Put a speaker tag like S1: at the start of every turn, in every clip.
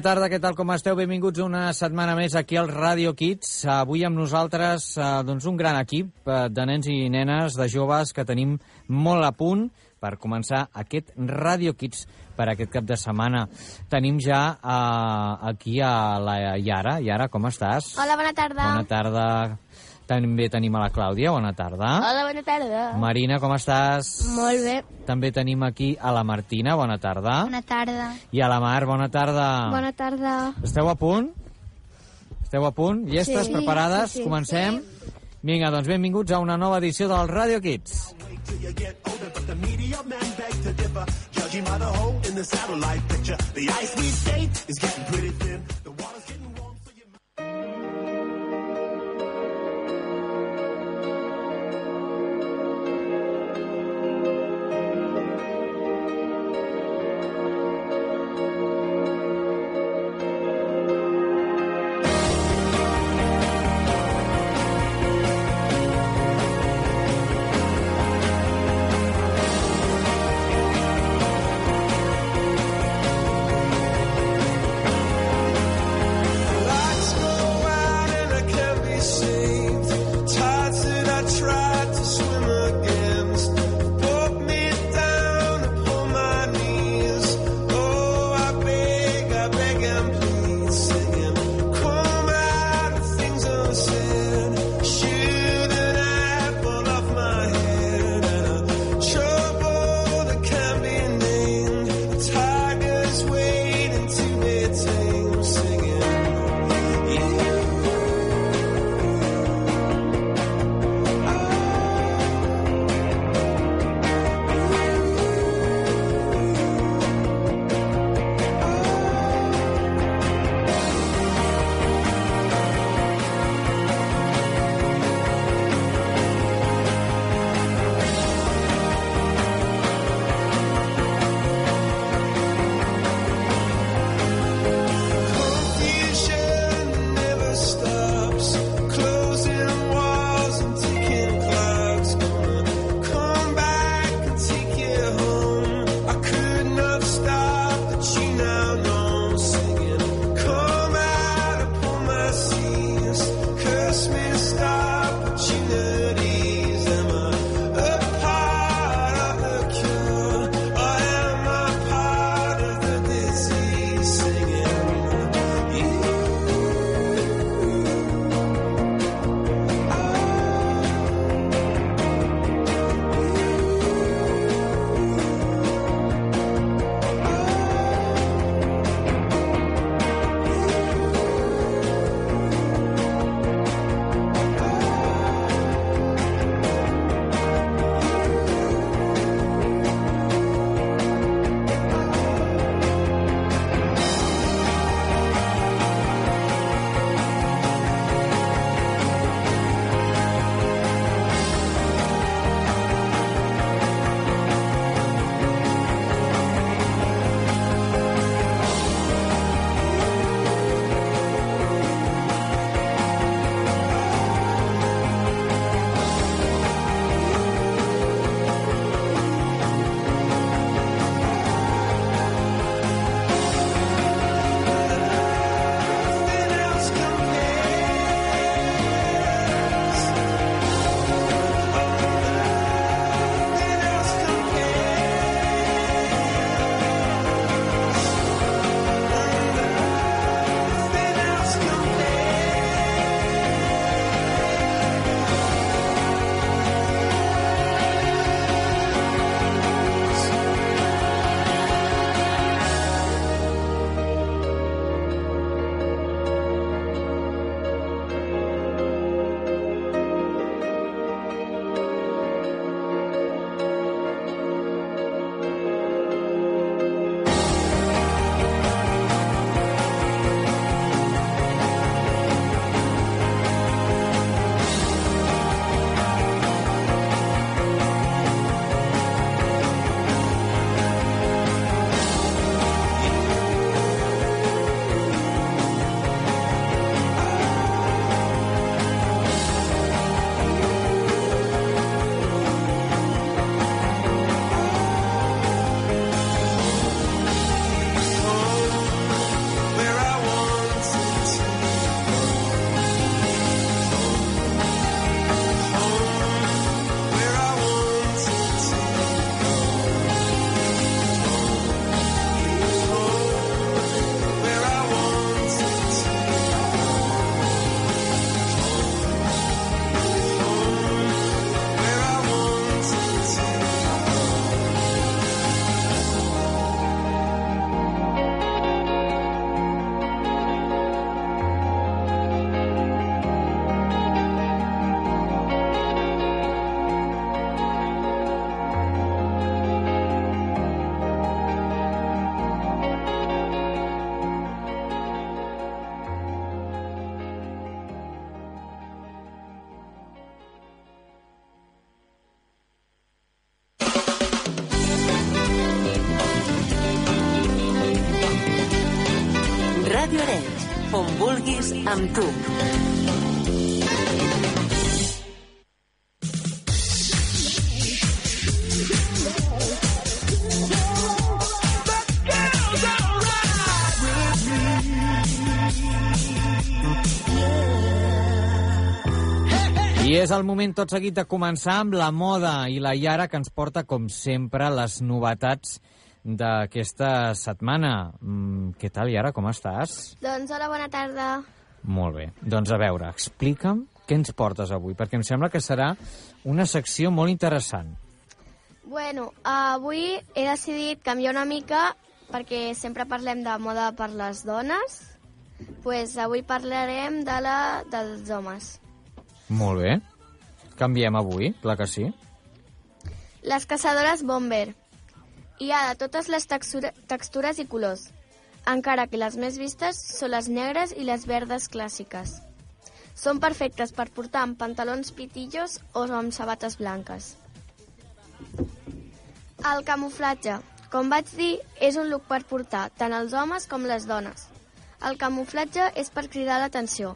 S1: Bona tarda, què tal, com esteu? Benvinguts una setmana més aquí al Radio Kids. Avui amb nosaltres eh, doncs un gran equip eh, de nens i nenes, de joves, que tenim molt a punt per començar aquest Radio Kids per aquest cap de setmana. Tenim ja eh, aquí a la Yara. Yara, com estàs?
S2: Hola, bona tarda.
S1: Bona tarda. També tenim a la Clàudia, bona tarda.
S2: Hola, bona tarda.
S1: Marina, com estàs?
S2: Molt bé.
S1: També tenim aquí a la Martina, bona tarda.
S2: Bona tarda.
S1: I a la Mar, bona tarda.
S2: Bona tarda.
S1: Esteu a punt? Esteu a punt? Llestes?
S2: Sí,
S1: Preparades?
S2: sí, sí.
S1: Comencem? Vinga, doncs benvinguts a una nova edició del Radio Kids.
S3: Judging by the hole in the satellite picture, the ice we skate is getting pretty thin.
S4: Ràdio Arenys, on vulguis amb tu.
S1: I és el moment tot seguit de començar amb la moda i la Iara que ens porta, com sempre, les novetats d'aquesta setmana. Mm, què tal, Iara, com estàs?
S5: Doncs hola, bona tarda.
S1: Molt bé. Doncs a veure, explica'm què ens portes avui, perquè em sembla que serà una secció molt interessant.
S5: Bueno, avui he decidit canviar una mica perquè sempre parlem de moda per les dones. pues avui parlarem de la dels homes.
S1: Molt bé. Canviem avui, clar que sí.
S5: Les caçadores Bomber. Hi ha de totes les textures i colors, encara que les més vistes són les negres i les verdes clàssiques. Són perfectes per portar amb pantalons pitillos o amb sabates blanques. El camuflatge. Com vaig dir, és un look per portar tant els homes com les dones. El camuflatge és per cridar l'atenció.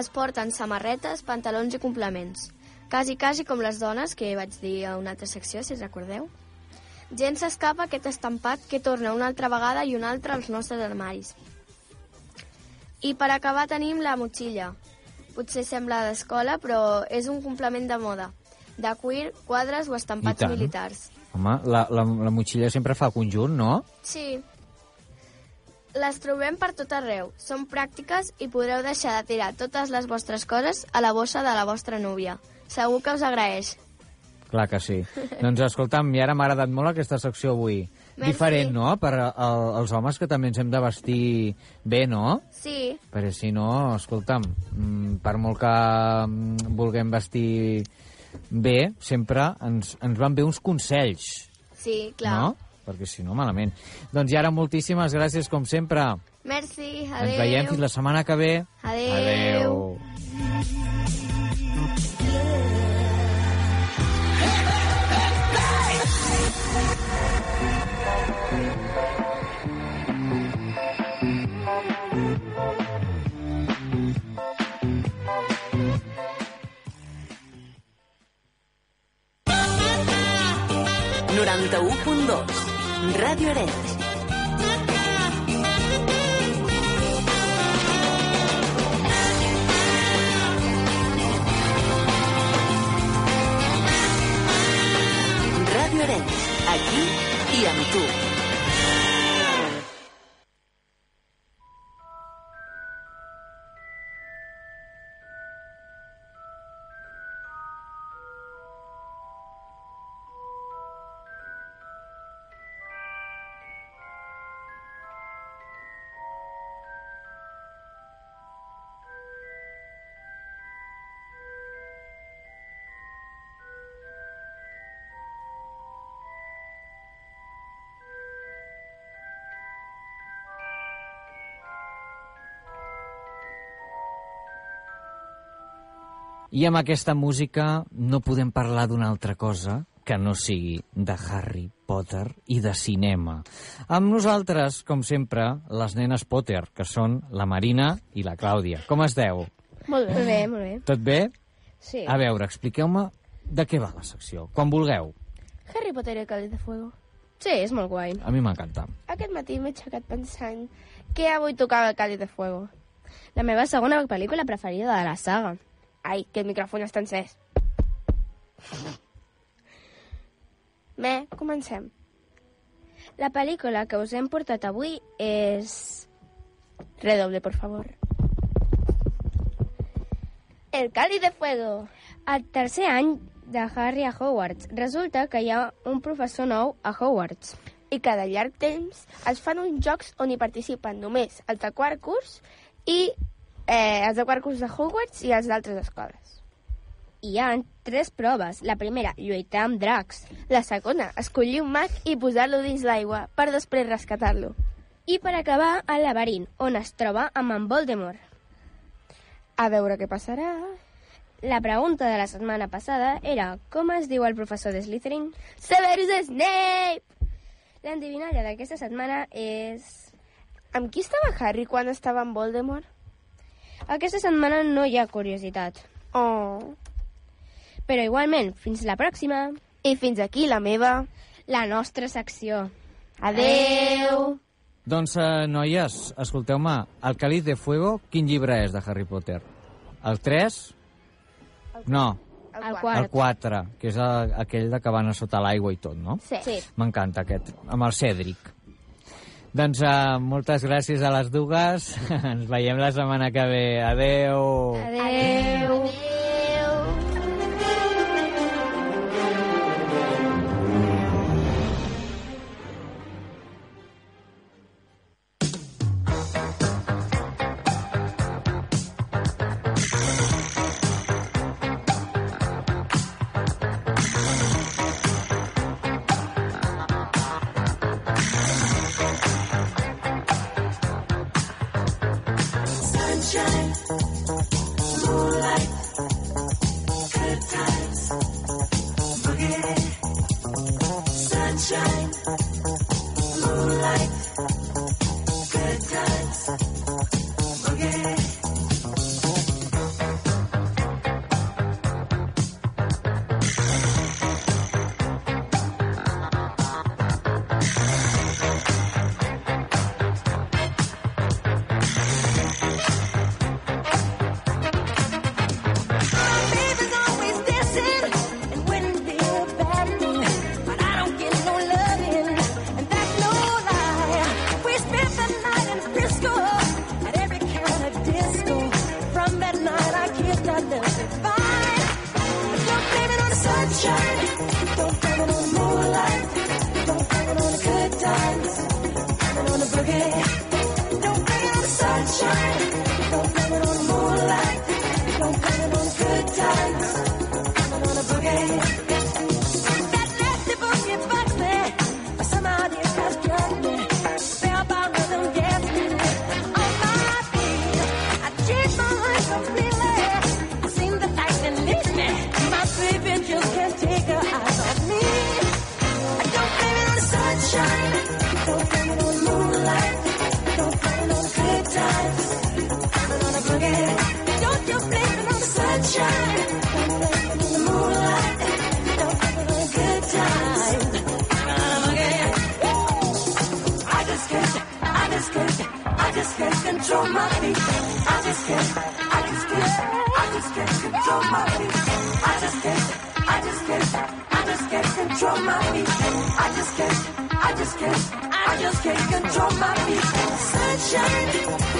S5: Es porten samarretes, pantalons i complements. Quasi, quasi com les dones, que vaig dir a una altra secció, si recordeu. Gent s'escapa aquest estampat que torna una altra vegada i una altra als nostres armaris. I per acabar tenim la motxilla. Potser sembla d'escola, però és un complement de moda. De cuir, quadres o estampats militars.
S1: Home, la, la, la motxilla sempre fa conjunt, no?
S5: Sí. Les trobem per tot arreu. Són pràctiques i podreu deixar de tirar totes les vostres coses a la bossa de la vostra núvia. Segur que us agraeix.
S1: Clar que sí. doncs escolta'm, i ara m'ha agradat molt aquesta secció avui.
S5: Merci.
S1: Diferent, no?, per al, als homes que també ens hem de vestir bé, no?
S5: Sí,
S1: Perquè si no, escolta'm, mm, per molt que mm, vulguem vestir bé, sempre ens, ens van bé uns consells,
S5: sí, clar.
S1: no? Perquè si no, malament. Doncs i ara moltíssimes gràcies, com sempre.
S5: Merci, adeu.
S1: Ens veiem fins la setmana que ve.
S5: Adeu.
S1: Adeu.
S4: Noranta-u punt dos. Ràdio Arenys. Ràdio Arenys, aquí i amb tu.
S1: I amb aquesta música no podem parlar d'una altra cosa que no sigui de Harry Potter i de cinema. Amb nosaltres, com sempre, les nenes Potter, que són la Marina i la Clàudia. Com esteu?
S5: Molt
S6: Molt bé, molt bé.
S1: Tot bé?
S6: Sí.
S1: A veure, expliqueu-me de què va la secció. Quan vulgueu.
S6: Harry Potter i el Cáliz de Fuego. Sí, és molt guai.
S1: A mi m'encanta.
S6: Aquest matí m'he aixecat pensant que avui tocava el Cáliz de Fuego. La meva segona pel·lícula preferida de la saga. Ai, que el micròfon està encès. Bé, comencem. La pel·lícula que us hem portat avui és... Redoble, por favor. El Cáliz de Fuego. El tercer any de Harry a Hogwarts. Resulta que hi ha un professor nou a Hogwarts. I cada llarg temps es fan uns jocs on hi participen només els de quart curs i eh, els de quart curs de Hogwarts i els d'altres escoles. Hi ha tres proves. La primera, lluitar amb dracs. La segona, escollir un mag i posar-lo dins l'aigua per després rescatar-lo. I per acabar, al laberint, on es troba amb en Voldemort. A veure què passarà... La pregunta de la setmana passada era com es diu el professor de Slytherin? Severus Snape! L'endevinalla d'aquesta setmana és... Amb qui estava Harry quan estava amb Voldemort? Aquesta setmana no hi ha curiositat. Oh. Però igualment, fins la pròxima.
S2: I fins aquí la meva...
S6: La nostra secció.
S2: Adeu!
S1: Doncs, uh, noies, escolteu-me, El Caliz de Fuego, quin llibre és de Harry Potter? El 3? El no,
S6: el 4.
S1: El 4, que és el, aquell de que van a sota l'aigua i tot, no?
S2: Sí.
S6: sí.
S1: M'encanta aquest, amb el Cèdric. Doncs uh, moltes gràcies a les dues. Ens veiem la setmana que ve. Adeu.
S6: Adeu.
S7: Adeu. control my feet. I just can't, I just can't, I just can't control my feet. I just can't, I just can't, I just can't control my feet. Sunshine.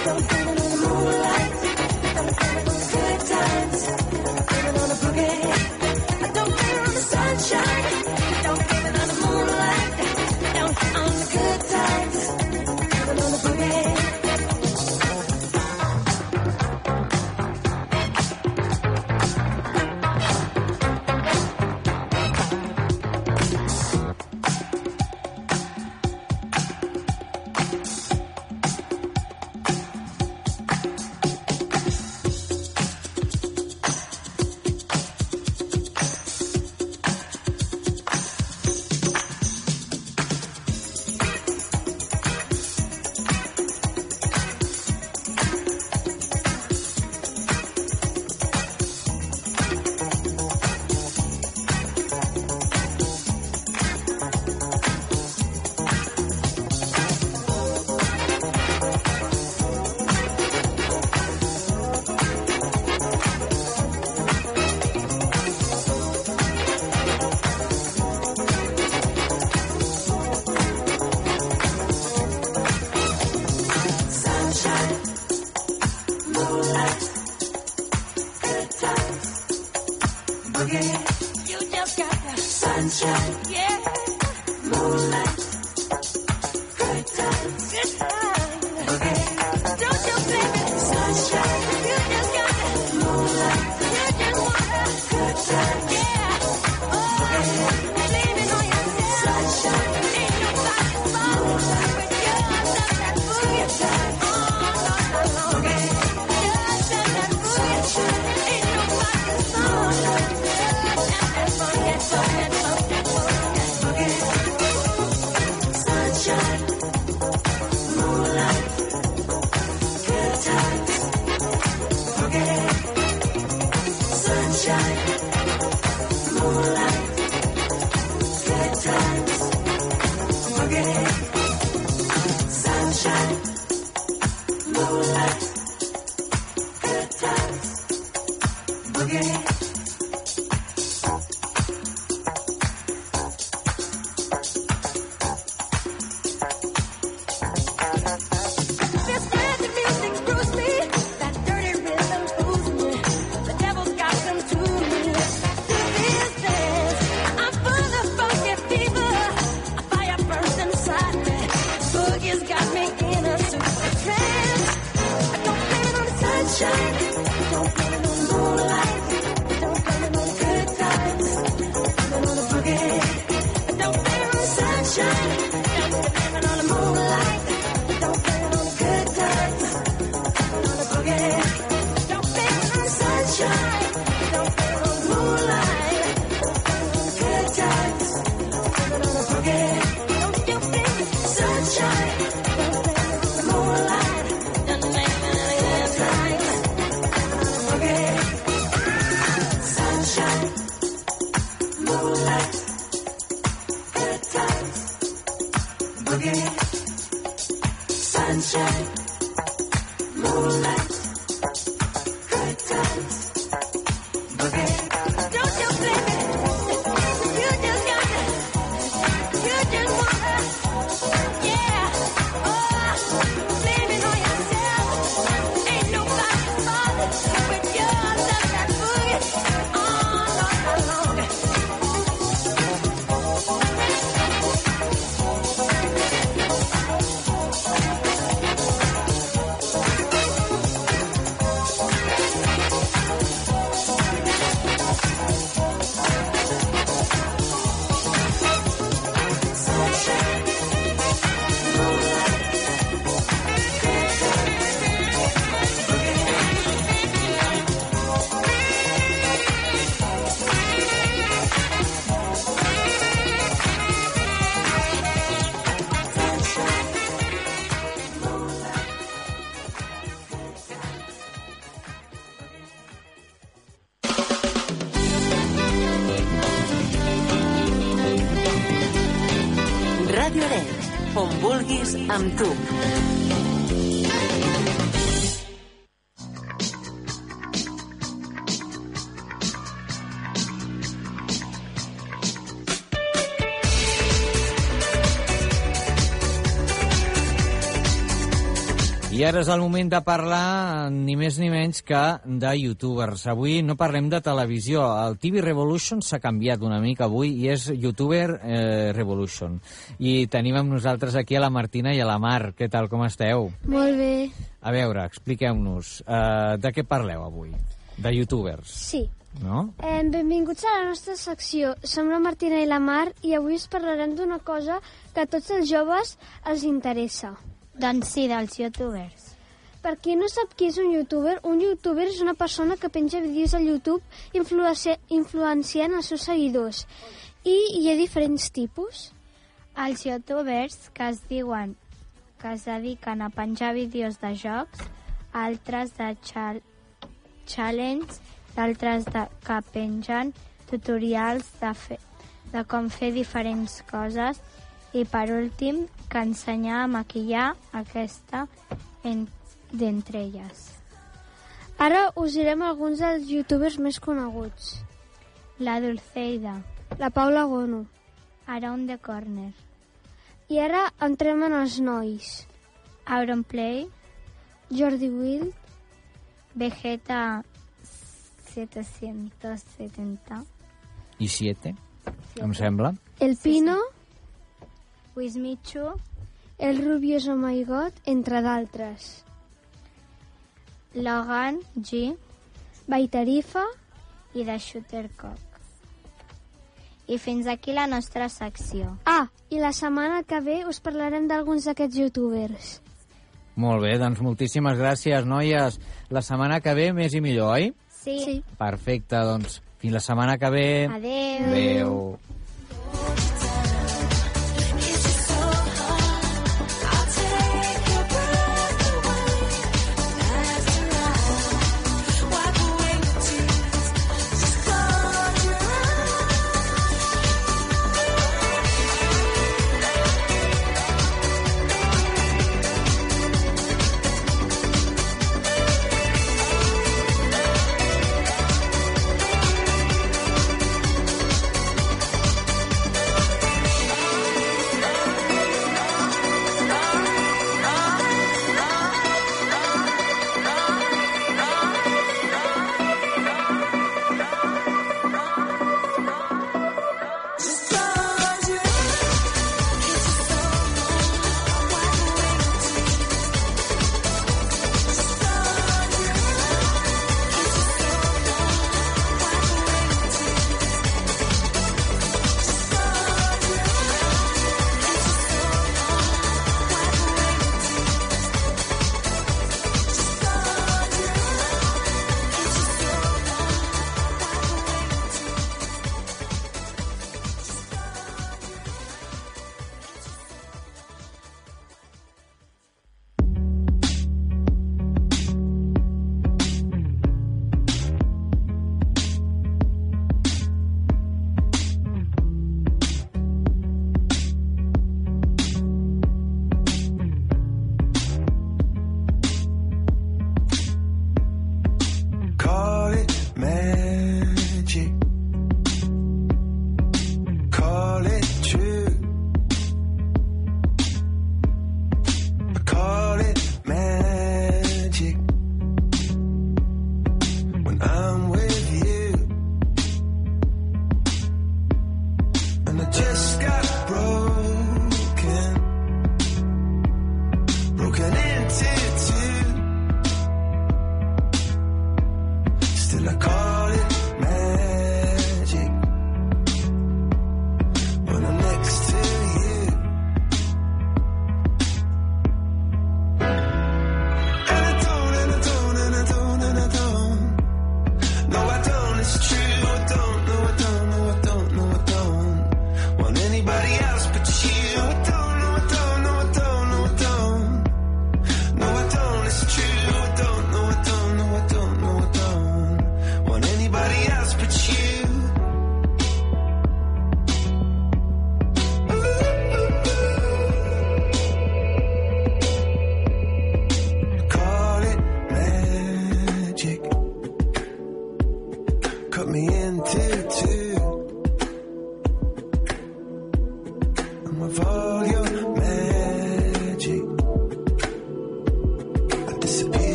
S4: Vulguis
S1: I ara és el moment de parlar ni més ni menys que de youtubers. Avui no parlem de televisió. El TV Revolution s'ha canviat una mica avui i és YouTuber eh, Revolution. I tenim amb nosaltres aquí a la Martina i a la Mar. Què tal, com esteu?
S8: Molt bé.
S1: A veure, expliqueu-nos. Eh, de què parleu avui? De youtubers,
S9: Sí.
S1: no?
S9: Eh, benvinguts a la nostra secció. Som la Martina i la Mar i avui us parlarem d'una cosa que a tots els joves els interessa.
S10: Doncs sí, dels youtubers.
S9: Per qui no sap qui és un youtuber, un youtuber és una persona que penja vídeos a YouTube influenci influenciant els seus seguidors. I hi ha diferents tipus.
S10: Els youtubers que es diuen que es dediquen a penjar vídeos de jocs, altres de chal challenge, d'altres de, que pengen tutorials de, fe, de com fer diferents coses i per últim que ensenyar a maquillar aquesta en, d'entre elles.
S9: Ara us direm alguns dels youtubers més coneguts.
S10: La Dulceida,
S9: La Paula Gono.
S10: Around the Corner,
S9: I ara entrem en els nois.
S10: Auronplay,
S9: Jordi Wild,
S10: Vegeta 770,
S1: I siete, em sembla.
S9: El Pino,
S10: Wismichu,
S9: el Rubius Oh My God, entre d'altres.
S10: Logan G
S9: Baitarifa,
S10: i de Shootercock. I fins aquí la nostra secció.
S9: Ah, i la setmana que ve us parlarem d'alguns d'aquests youtubers.
S1: Molt bé, doncs moltíssimes gràcies, noies. La setmana que ve més i millor, oi?
S10: Sí.
S9: Sí.
S1: Perfecte, doncs fins la setmana que ve.
S10: Adeu.
S1: Adéu.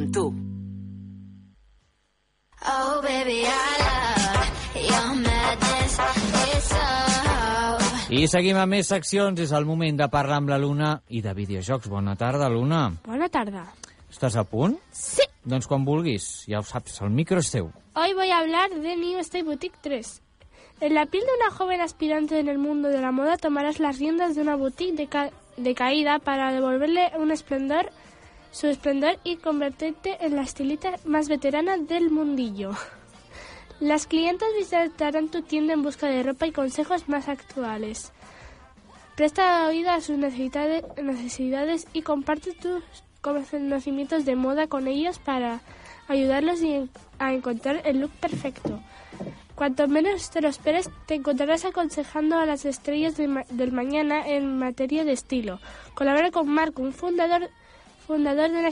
S4: Amb tu.
S5: Oh, baby, I love your madness. It's so...
S1: I seguim amb més seccions. És el moment de parlar amb la Luna i de videojocs. Bona tarda, Luna.
S11: Bona tarda.
S1: Estàs a punt?
S11: Sí.
S1: Doncs quan vulguis. Ja ho saps, el micro és teu.
S11: Hoy voy a hablar de New State Boutique 3. En la piel de una joven aspirante en el mundo de la moda tomarás las riendas de una boutique de, ca- de caída para devolverle un esplendor, su esplendor y convertirte en la estilista más veterana del mundillo. Las clientas visitarán tu tienda en busca de ropa y consejos más actuales. Presta oído a sus necesidades, y comparte tus conocimientos de moda con ellos para ayudarlos a encontrar el look perfecto. Cuanto menos te lo esperes, te encontrarás aconsejando a las estrellas del mañana en materia de estilo. Colabora con Marco, un fundador, fundador de la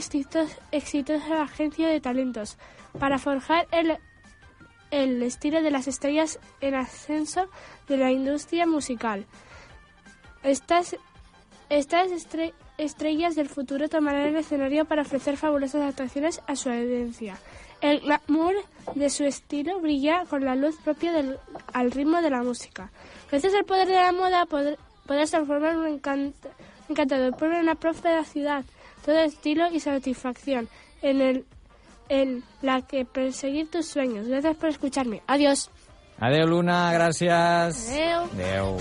S11: exitosa, agencia de talentos, para forjar el, estilo de las estrellas en ascenso de la industria musical. Estas, estas estre- estrellas del futuro tomarán el escenario para ofrecer fabulosas actuaciones a su audiencia. El glamour de su estilo brilla con la luz propia del, al ritmo de la música. Gracias al poder de la moda pod- podrás transformar un encant- encantador pueblo en una próspera ciudad, todo estilo y satisfacción, en, el, en la que perseguir tus sueños. Gracias por escucharme. Adiós.
S12: Adeu, Luna.
S11: Adeu.
S12: Adeu.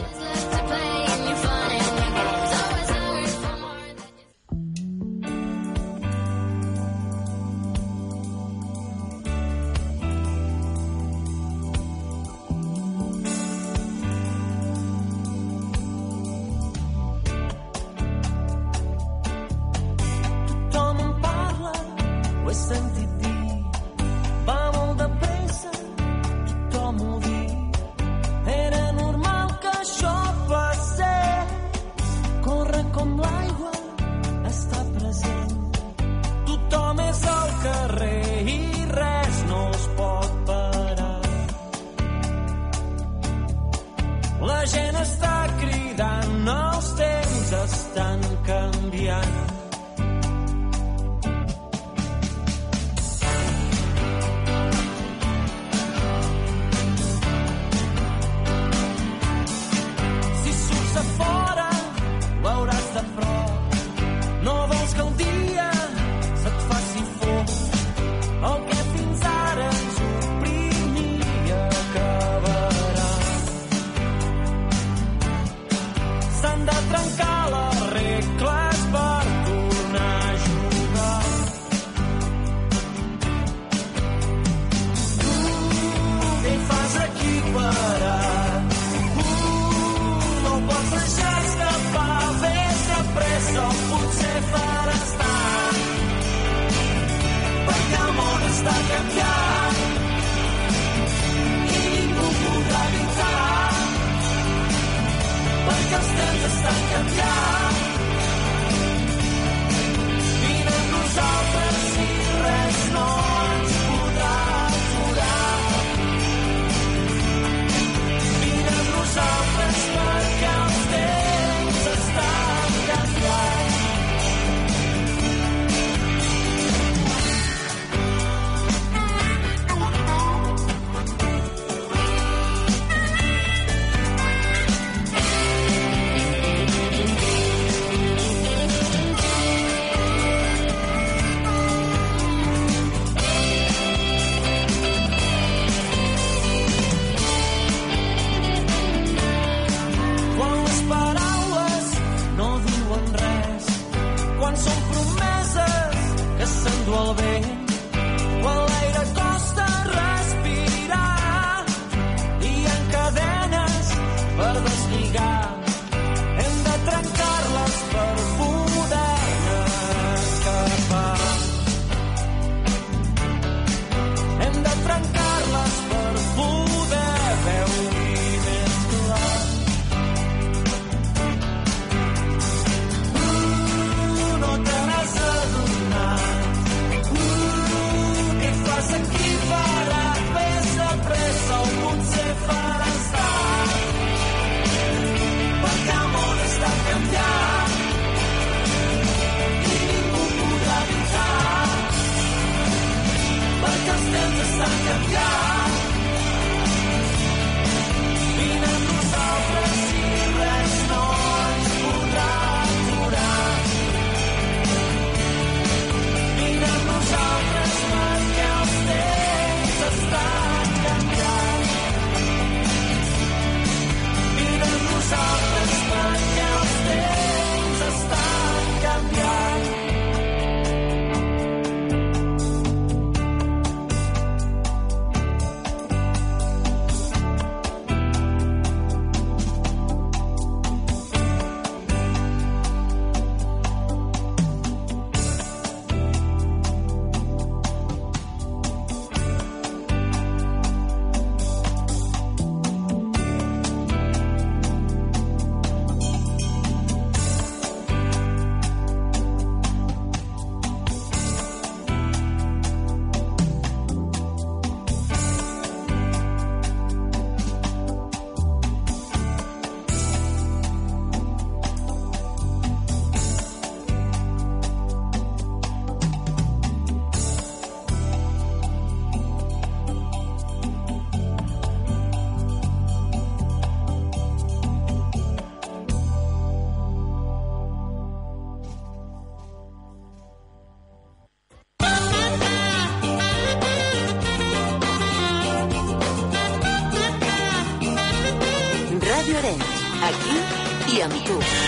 S4: Arenys, aquí i amb tu.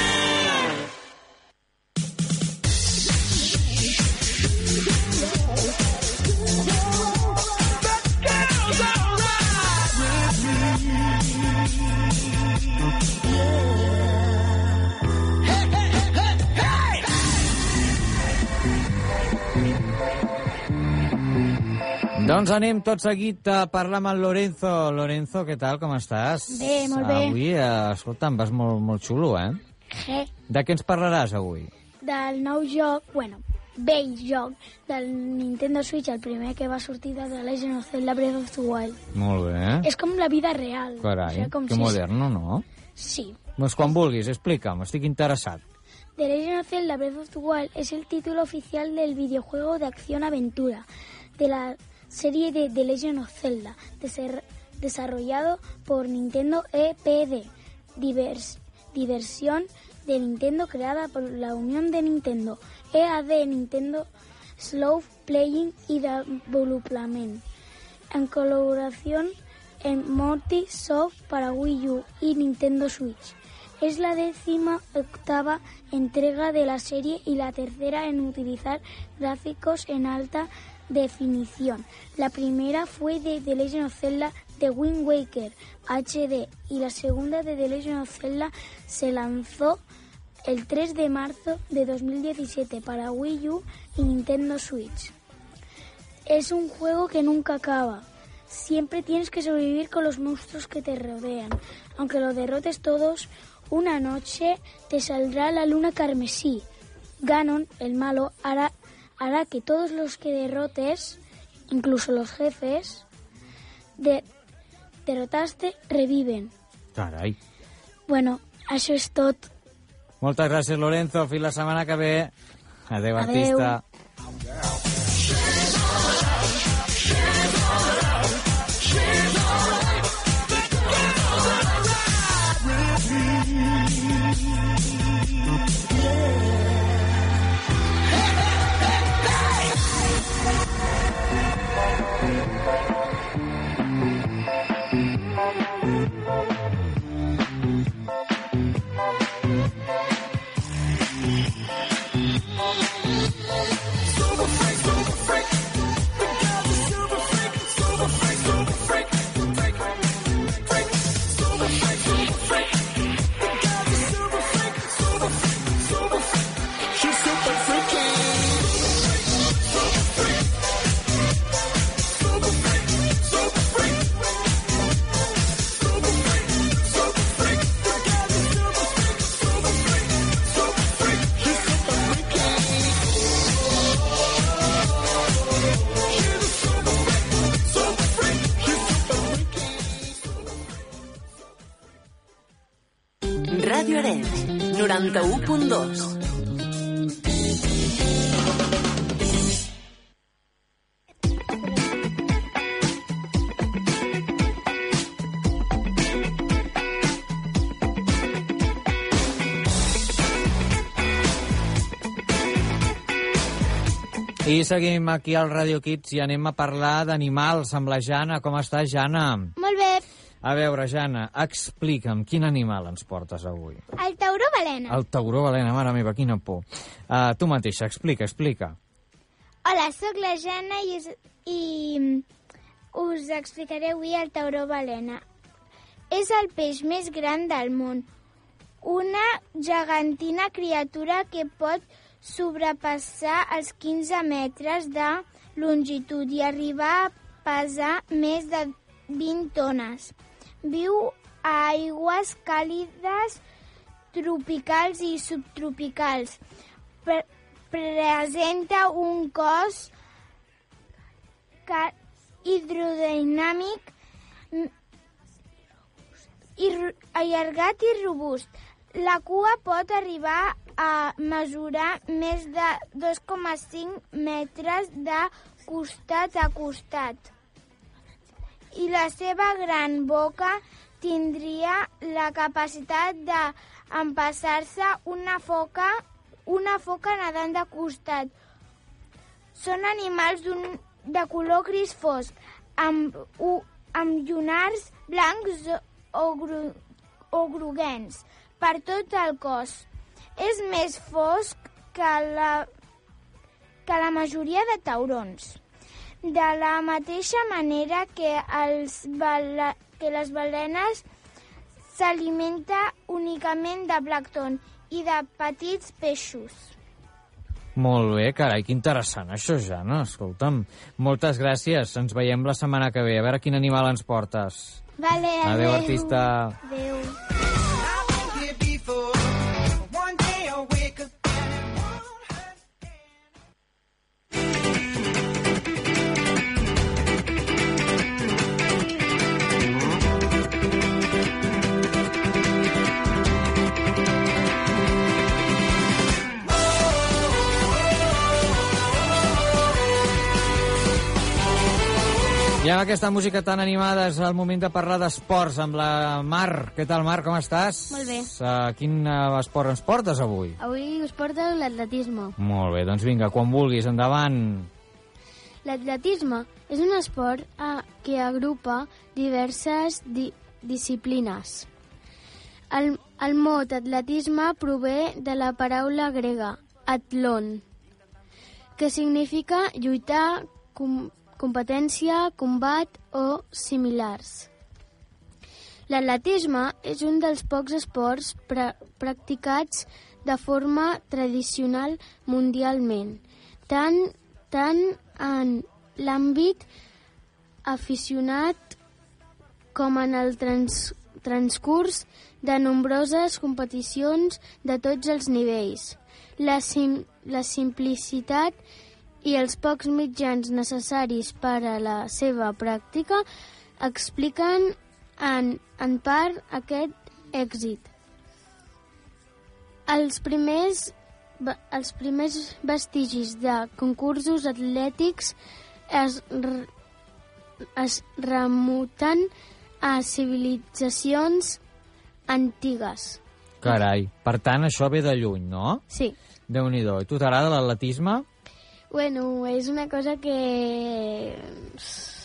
S1: Doncs anem tot seguit a parlar amb el Lorenzo. Lorenzo, què tal, com estàs?
S13: Bé, molt bé.
S1: Avui, eh, escolta'm, vas molt, molt xulo, eh?
S13: Je,
S1: De què ens parlaràs avui?
S13: del nou joc, bueno, vell joc del Nintendo Switch, el primer que va sortir de The Legend of Zelda Breath of the Wild.
S1: Molt bé.
S13: És com la vida real.
S1: Carai,
S13: o sigui, com
S1: que
S13: si-
S1: moderno, no?
S13: Sí.
S1: Doncs quan vulguis, explica'm, estic interessat.
S13: The Legend of Zelda Breath of the Wild es el título oficial del videojuego de acción-aventura de la serie de The Legend of Zelda, desarrollado por Nintendo EPD, divers- diversión de Nintendo creada por la unión de Nintendo, EAD Nintendo Slow Playing y Development, en colaboración en Morty Soft para Wii U y Nintendo Switch. Es la décima octava entrega de la serie y la tercera en utilizar gráficos en alta definición. La primera fue de The Legend of Zelda The Wind Waker HD y la segunda de The Legend of Zelda se lanzó el 3 de marzo de 2017 para Wii U y Nintendo Switch. Es un juego que nunca acaba. Siempre tienes que sobrevivir con los monstruos que te rodean. Aunque los derrotes todos, una noche te saldrá la luna carmesí. Ganon, el malo, hará, hará que todos los que derrotes, incluso los jefes, de, derrotaste, reviven.
S1: Carai.
S13: Bueno, això és tot.
S1: Moltes gràcies, Lorenzo. Fins la setmana que ve. Adéu,
S13: Adéu.
S1: artista.
S4: 91.2.
S1: I seguim aquí al Radio Kids i anem a parlar d'animals amb la Jana. Com estàs, Jana?
S14: Molt bé.
S1: A veure, Jana, explica'm, quin animal ens portes avui?
S14: El tauró balena.
S1: El tauró balena, mare meva, quina por. Uh, tu mateixa, explica, explica.
S14: Hola, sóc la Jana i us, i us explicaré avui el tauró balena. És el peix més gran del món. Una gegantina criatura que pot sobrepassar els 15 metres de longitud i arribar a pesar més de 20 tones. Viu a aigües càlides tropicals i subtropicals. Pre presenta un cos hidrodinàmic i allargat i robust. La cua pot arribar a mesurar més de 2,5 metres de costat a costat. I la seva gran boca tindria la capacitat d'empassar-se una foca, una foca nedant de costat. Són animals de color gris fosc, amb, u, amb llunars blancs o, gru, o groguencs per tot el cos. És més fosc que la, que la majoria de taurons. De la mateixa manera que, els bala, que les balenes s'alimenta únicament de plàncton i de petits peixos.
S1: Molt bé, carai, que interessant això ja, no? Escolta'm, moltes gràcies. Ens veiem la setmana que ve. A veure quin animal ens portes.
S14: Vale,
S1: Adéu, artista.
S14: Adéu.
S1: I amb aquesta música tan animada és el moment de parlar d'esports amb la Mar. Què tal, Mar, com estàs?
S2: Molt bé.
S1: Uh, quin uh, esport ens portes avui?
S2: Avui us porto l'atletisme.
S1: Molt bé, doncs vinga, quan vulguis, endavant.
S2: L'atletisme és un esport eh, que agrupa diverses di disciplines. El, el mot atletisme prové de la paraula grega atlon, que significa lluitar, com, competència, combat o similars. L'atletisme és un dels pocs esports pra practicats de forma tradicional mundialment, tant, tant en l'àmbit aficionat com en el trans, transcurs de nombroses competicions de tots els nivells. La, sim, la simplicitat i els pocs mitjans necessaris per a la seva pràctica expliquen en, en part aquest èxit. Els primers, els primers vestigis de concursos atlètics es, es remunten a civilitzacions antigues.
S1: Carai, per tant, això ve de lluny, no?
S2: Sí.
S1: Déu-n'hi-do. I tu t'agrada l'atletisme?
S2: Bueno, és una cosa que...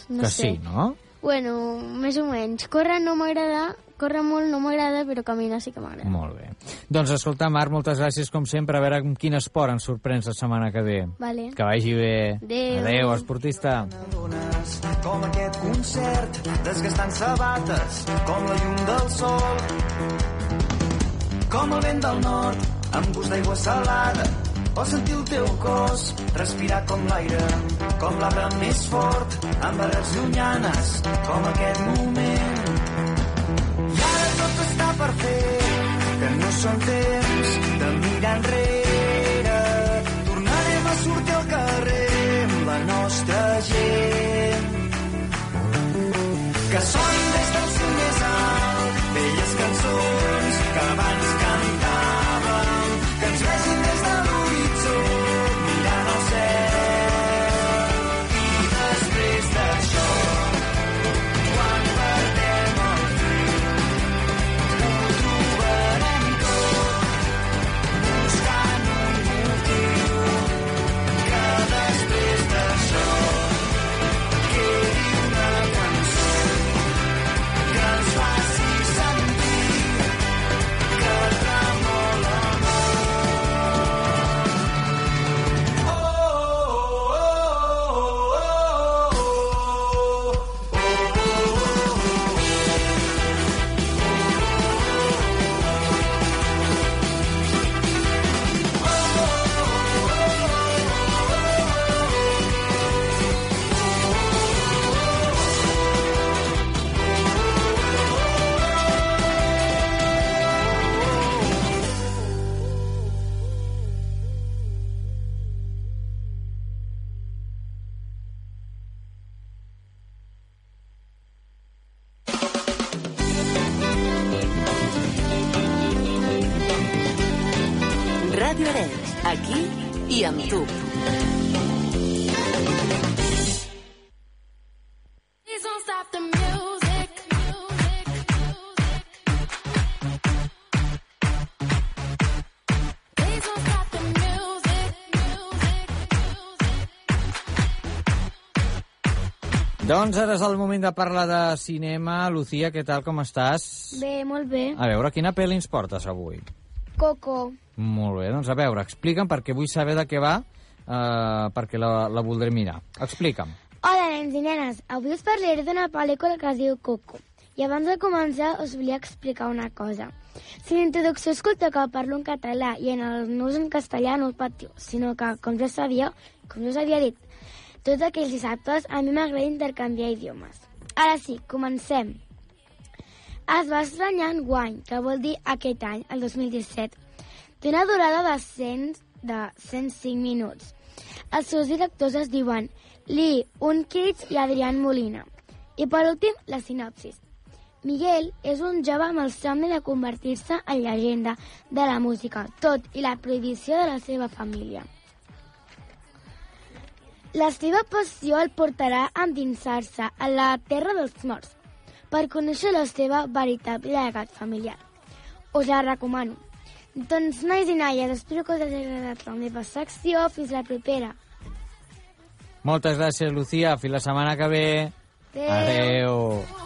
S2: No
S1: que
S2: sé.
S1: sí, no?
S2: Bueno, més o menys. Córrer no m'agrada, córrer molt no m'agrada, però caminar sí que m'agrada.
S1: Molt bé. Doncs escolta, Marc, moltes gràcies com sempre. A veure amb quin esport ens sorprens la setmana que ve.
S2: Vale.
S1: Que vagi bé.
S2: Adéu.
S1: Adéu, esportista.
S15: com aquest concert, desgastant sabates, com la llum del sol. Com el vent del nord, amb gust d'aigua salada, o sentir el teu cos, respirar com l'aire, com l'arbre més fort, amb arrels llunyanes, com aquest moment. I ara tot està per fer, que no són temps de mirar enrere. Tornarem a sortir al carrer amb la nostra gent. Que sonin
S16: Doncs ara és el moment de parlar de cinema. Lucía, què tal, com estàs?
S17: Bé, molt bé.
S16: A veure, quina pel·li ens portes avui?
S17: Coco.
S16: Molt bé, doncs a veure, explica'm, perquè vull saber de què va, eh, perquè la, la voldré mirar. Explica'm.
S17: Hola, nens i nenes. Avui us parlaré d'una pel·lícula que es diu Coco. I abans de començar us volia explicar una cosa. Si l'introducció escolta que parlo en català i en el nus en castellà no patiu, sinó que, com ja sabíeu, com ja us havia dit, tots aquells dissabtes a mi m'agrada intercanviar idiomes. Ara sí, comencem. Es va estrenyar en guany, que vol dir aquest any, el 2017. Té una durada de, 100, de 105 minuts. Els seus directors es diuen Lee Unkrich i Adrián Molina. I per últim, la sinopsis. Miguel és un jove amb el somni de convertir-se en llegenda de la música, tot i la prohibició de la seva família. La seva passió el portarà a endinsar-se a la terra dels morts per conèixer la seva veritable llegat familiar. Us la recomano. Doncs, nois i noies, espero que us hagi agradat la meva secció. Fins la propera.
S16: Moltes gràcies, Lucía. Fins la setmana que ve.
S17: Adeu.
S16: Adeu.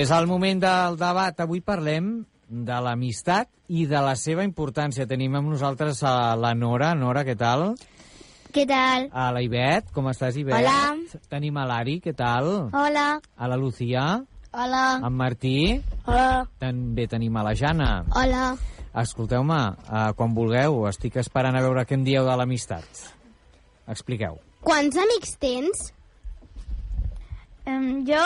S1: És el moment del debat. Avui parlem de l'amistat i de la seva importància. Tenim amb nosaltres a la Nora. Nora, què tal?
S18: Què tal?
S1: A la Ivet. Com estàs, Ivet?
S18: Hola.
S1: Tenim a l'Ari. Què tal?
S18: Hola.
S1: A la Lucía.
S18: Hola.
S1: En Martí.
S18: Hola.
S1: També tenim a la Jana.
S18: Hola.
S1: Escolteu-me, uh, quan vulgueu, estic esperant a veure què em dieu de l'amistat. Expliqueu.
S18: Quants amics tens?
S19: Um, jo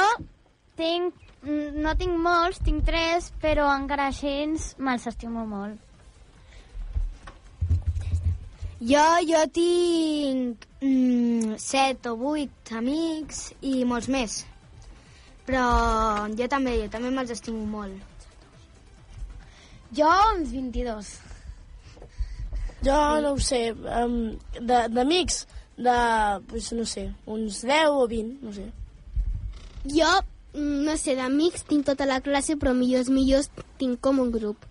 S19: tinc... mm, No tinc molts, tinc tres, però encara així me'ls estimo molt.
S18: Jo, jo tinc mm, set o vuit amics i molts més. Però jo també, jo també me'ls estimo molt.
S17: Jo, uns 22.
S20: Jo no ho sé, um, d'amics, de, pues, no sé, uns 10 o 20, no sé.
S18: Jo, no sé, d'amics tinc tota la classe, però millors, millors tinc com un grup.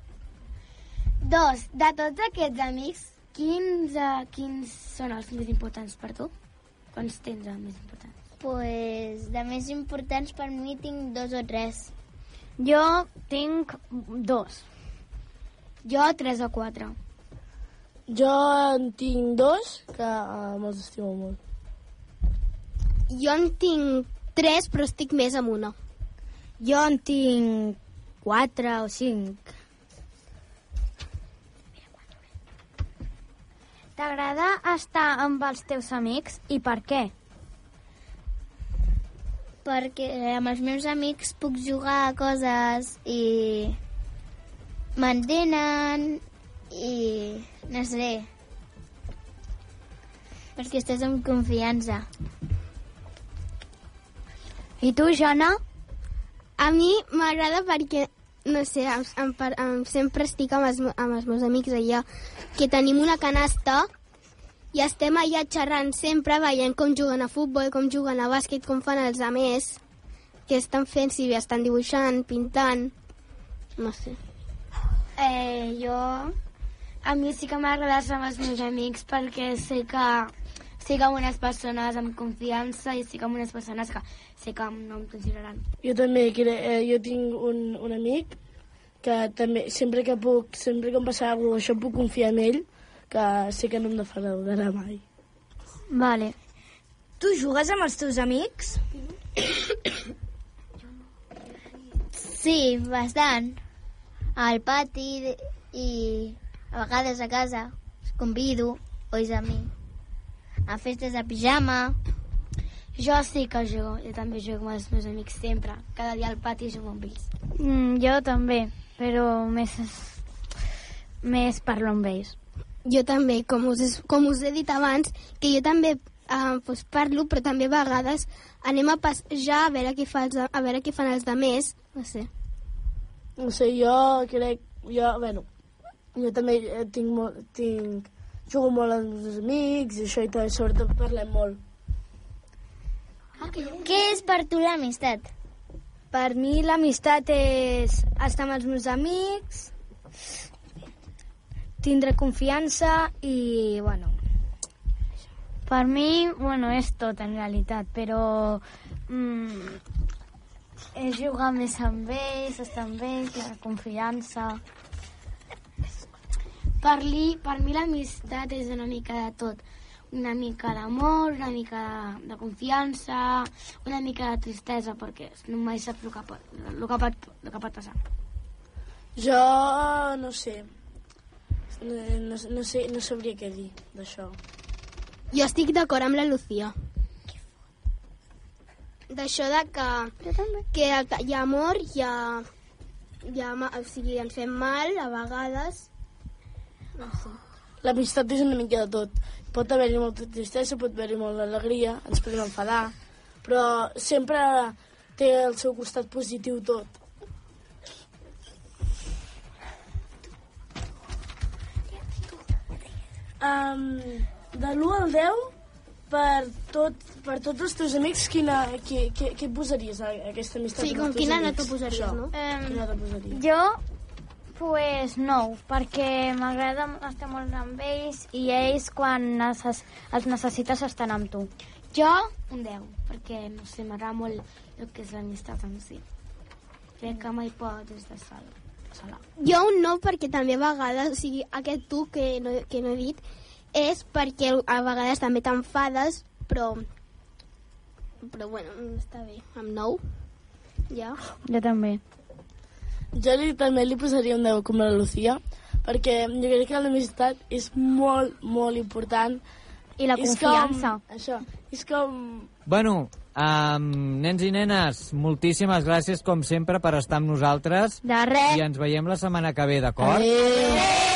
S17: Dos, de tots aquests amics, quins, uh, quins són els més importants per tu? Quants tens els més importants?
S18: Pues, de més importants per mi tinc dos o tres.
S19: Jo tinc dos.
S17: Jo, tres o quatre.
S20: Jo en tinc dos, que uh, me'ls estimo molt.
S18: Jo en tinc tres, però estic més amb una.
S17: Jo en tinc quatre o cinc.
S19: T'agrada estar amb els teus amics i per què?
S18: Perquè amb els meus amics puc jugar a coses i m'entenen i no sé. Perquè estàs amb confiança.
S19: I tu, Jana?
S18: A mi m'agrada perquè, no sé, em, em, em, sempre estic amb els, amb els meus amics allà, que tenim una canasta i estem allà xerrant sempre, veient com juguen a futbol, com juguen a bàsquet, com fan els altres, que estan fent, si bé estan dibuixant, pintant, no sé.
S17: Eh, jo... A mi sí que m'agrada amb els meus amics perquè sé que estic amb unes persones amb confiança i estic amb unes persones que sé que no em consideraran.
S20: Jo també, que, eh, jo tinc un, un amic que també, sempre que puc, sempre que em passa alguna cosa, això puc confiar en ell, que sé que no em defraudarà mai.
S19: Vale.
S17: Tu jugues amb els teus amics?
S18: Sí, bastant. Al pati i a vegades a casa els convido, o és a mi. A festes de pijama.
S17: Jo sí que jugo, jo també jugo amb els meus amics sempre. Cada dia al pati jugo amb ells.
S19: Mm, jo també, però més, més parlo amb ells.
S18: Jo també, com us, com us he dit abans, que jo també eh, pues parlo, però també a vegades anem a passejar a veure què, fa els, a veure què fan els altres, no sé.
S20: No sé, jo crec... Jo, bueno, jo també eh, tinc, molt, tinc... Jugo molt amb els meus amics i això i tot, sobretot parlem molt.
S18: Què és per tu l'amistat?
S17: Per mi l'amistat és estar amb els meus amics, tindre confiança i, bueno,
S19: Per mi, bueno, és tot en realitat, però mm, és jugar més amb ells, estar amb ells, la confiança...
S17: per, li, per mi l'amistat és una mica de tot. Una mica d'amor, una mica de, de confiança, una mica de tristesa, perquè no mai saps el que pot, el que pot, el que pot passar.
S20: Jo no sé. No, no, no, sé, no sabria què dir d'això.
S18: Jo estic d'acord amb la Lucía. D'això de que, que hi ha amor, hi ha, hi ha, o sigui, ens fem mal a vegades. No sé.
S20: L'amistat és una mica de tot. Pot haver-hi molta tristesa, pot haver-hi molta alegria, ens podem enfadar, però sempre té el seu costat positiu tot. Um, de l'1 al 10, per, tot, per tots els teus amics, quina, què, què, què posaries a aquesta amistat?
S18: Sí, com quina nota posaries, no?
S20: Quina nota posaries?
S19: Jo, pues, nou, perquè m'agrada estar molt amb ells i ells, quan necess els necessites, estan amb tu.
S17: Jo, un 10, perquè, no sé, m'agrada molt el que és l'amistat en si. Crec que mai pots de sal. Salar.
S18: Jo un no, perquè també a vegades, o sigui, aquest tu que no, que no he dit, és perquè a vegades també t'enfades, però... Però bueno, està bé. Amb nou, ja.
S17: Jo també.
S20: Jo li, també li posaria un 10 com la Lucía, perquè jo crec que l'amistat és molt, molt important.
S17: I la
S20: És
S17: confiança.
S20: Com, això, és com...
S1: Bueno, um, nens i nenes, moltíssimes gràcies, com sempre, per estar amb nosaltres.
S17: De res.
S1: I ens veiem la setmana que ve, d'acord?
S4: Noranta u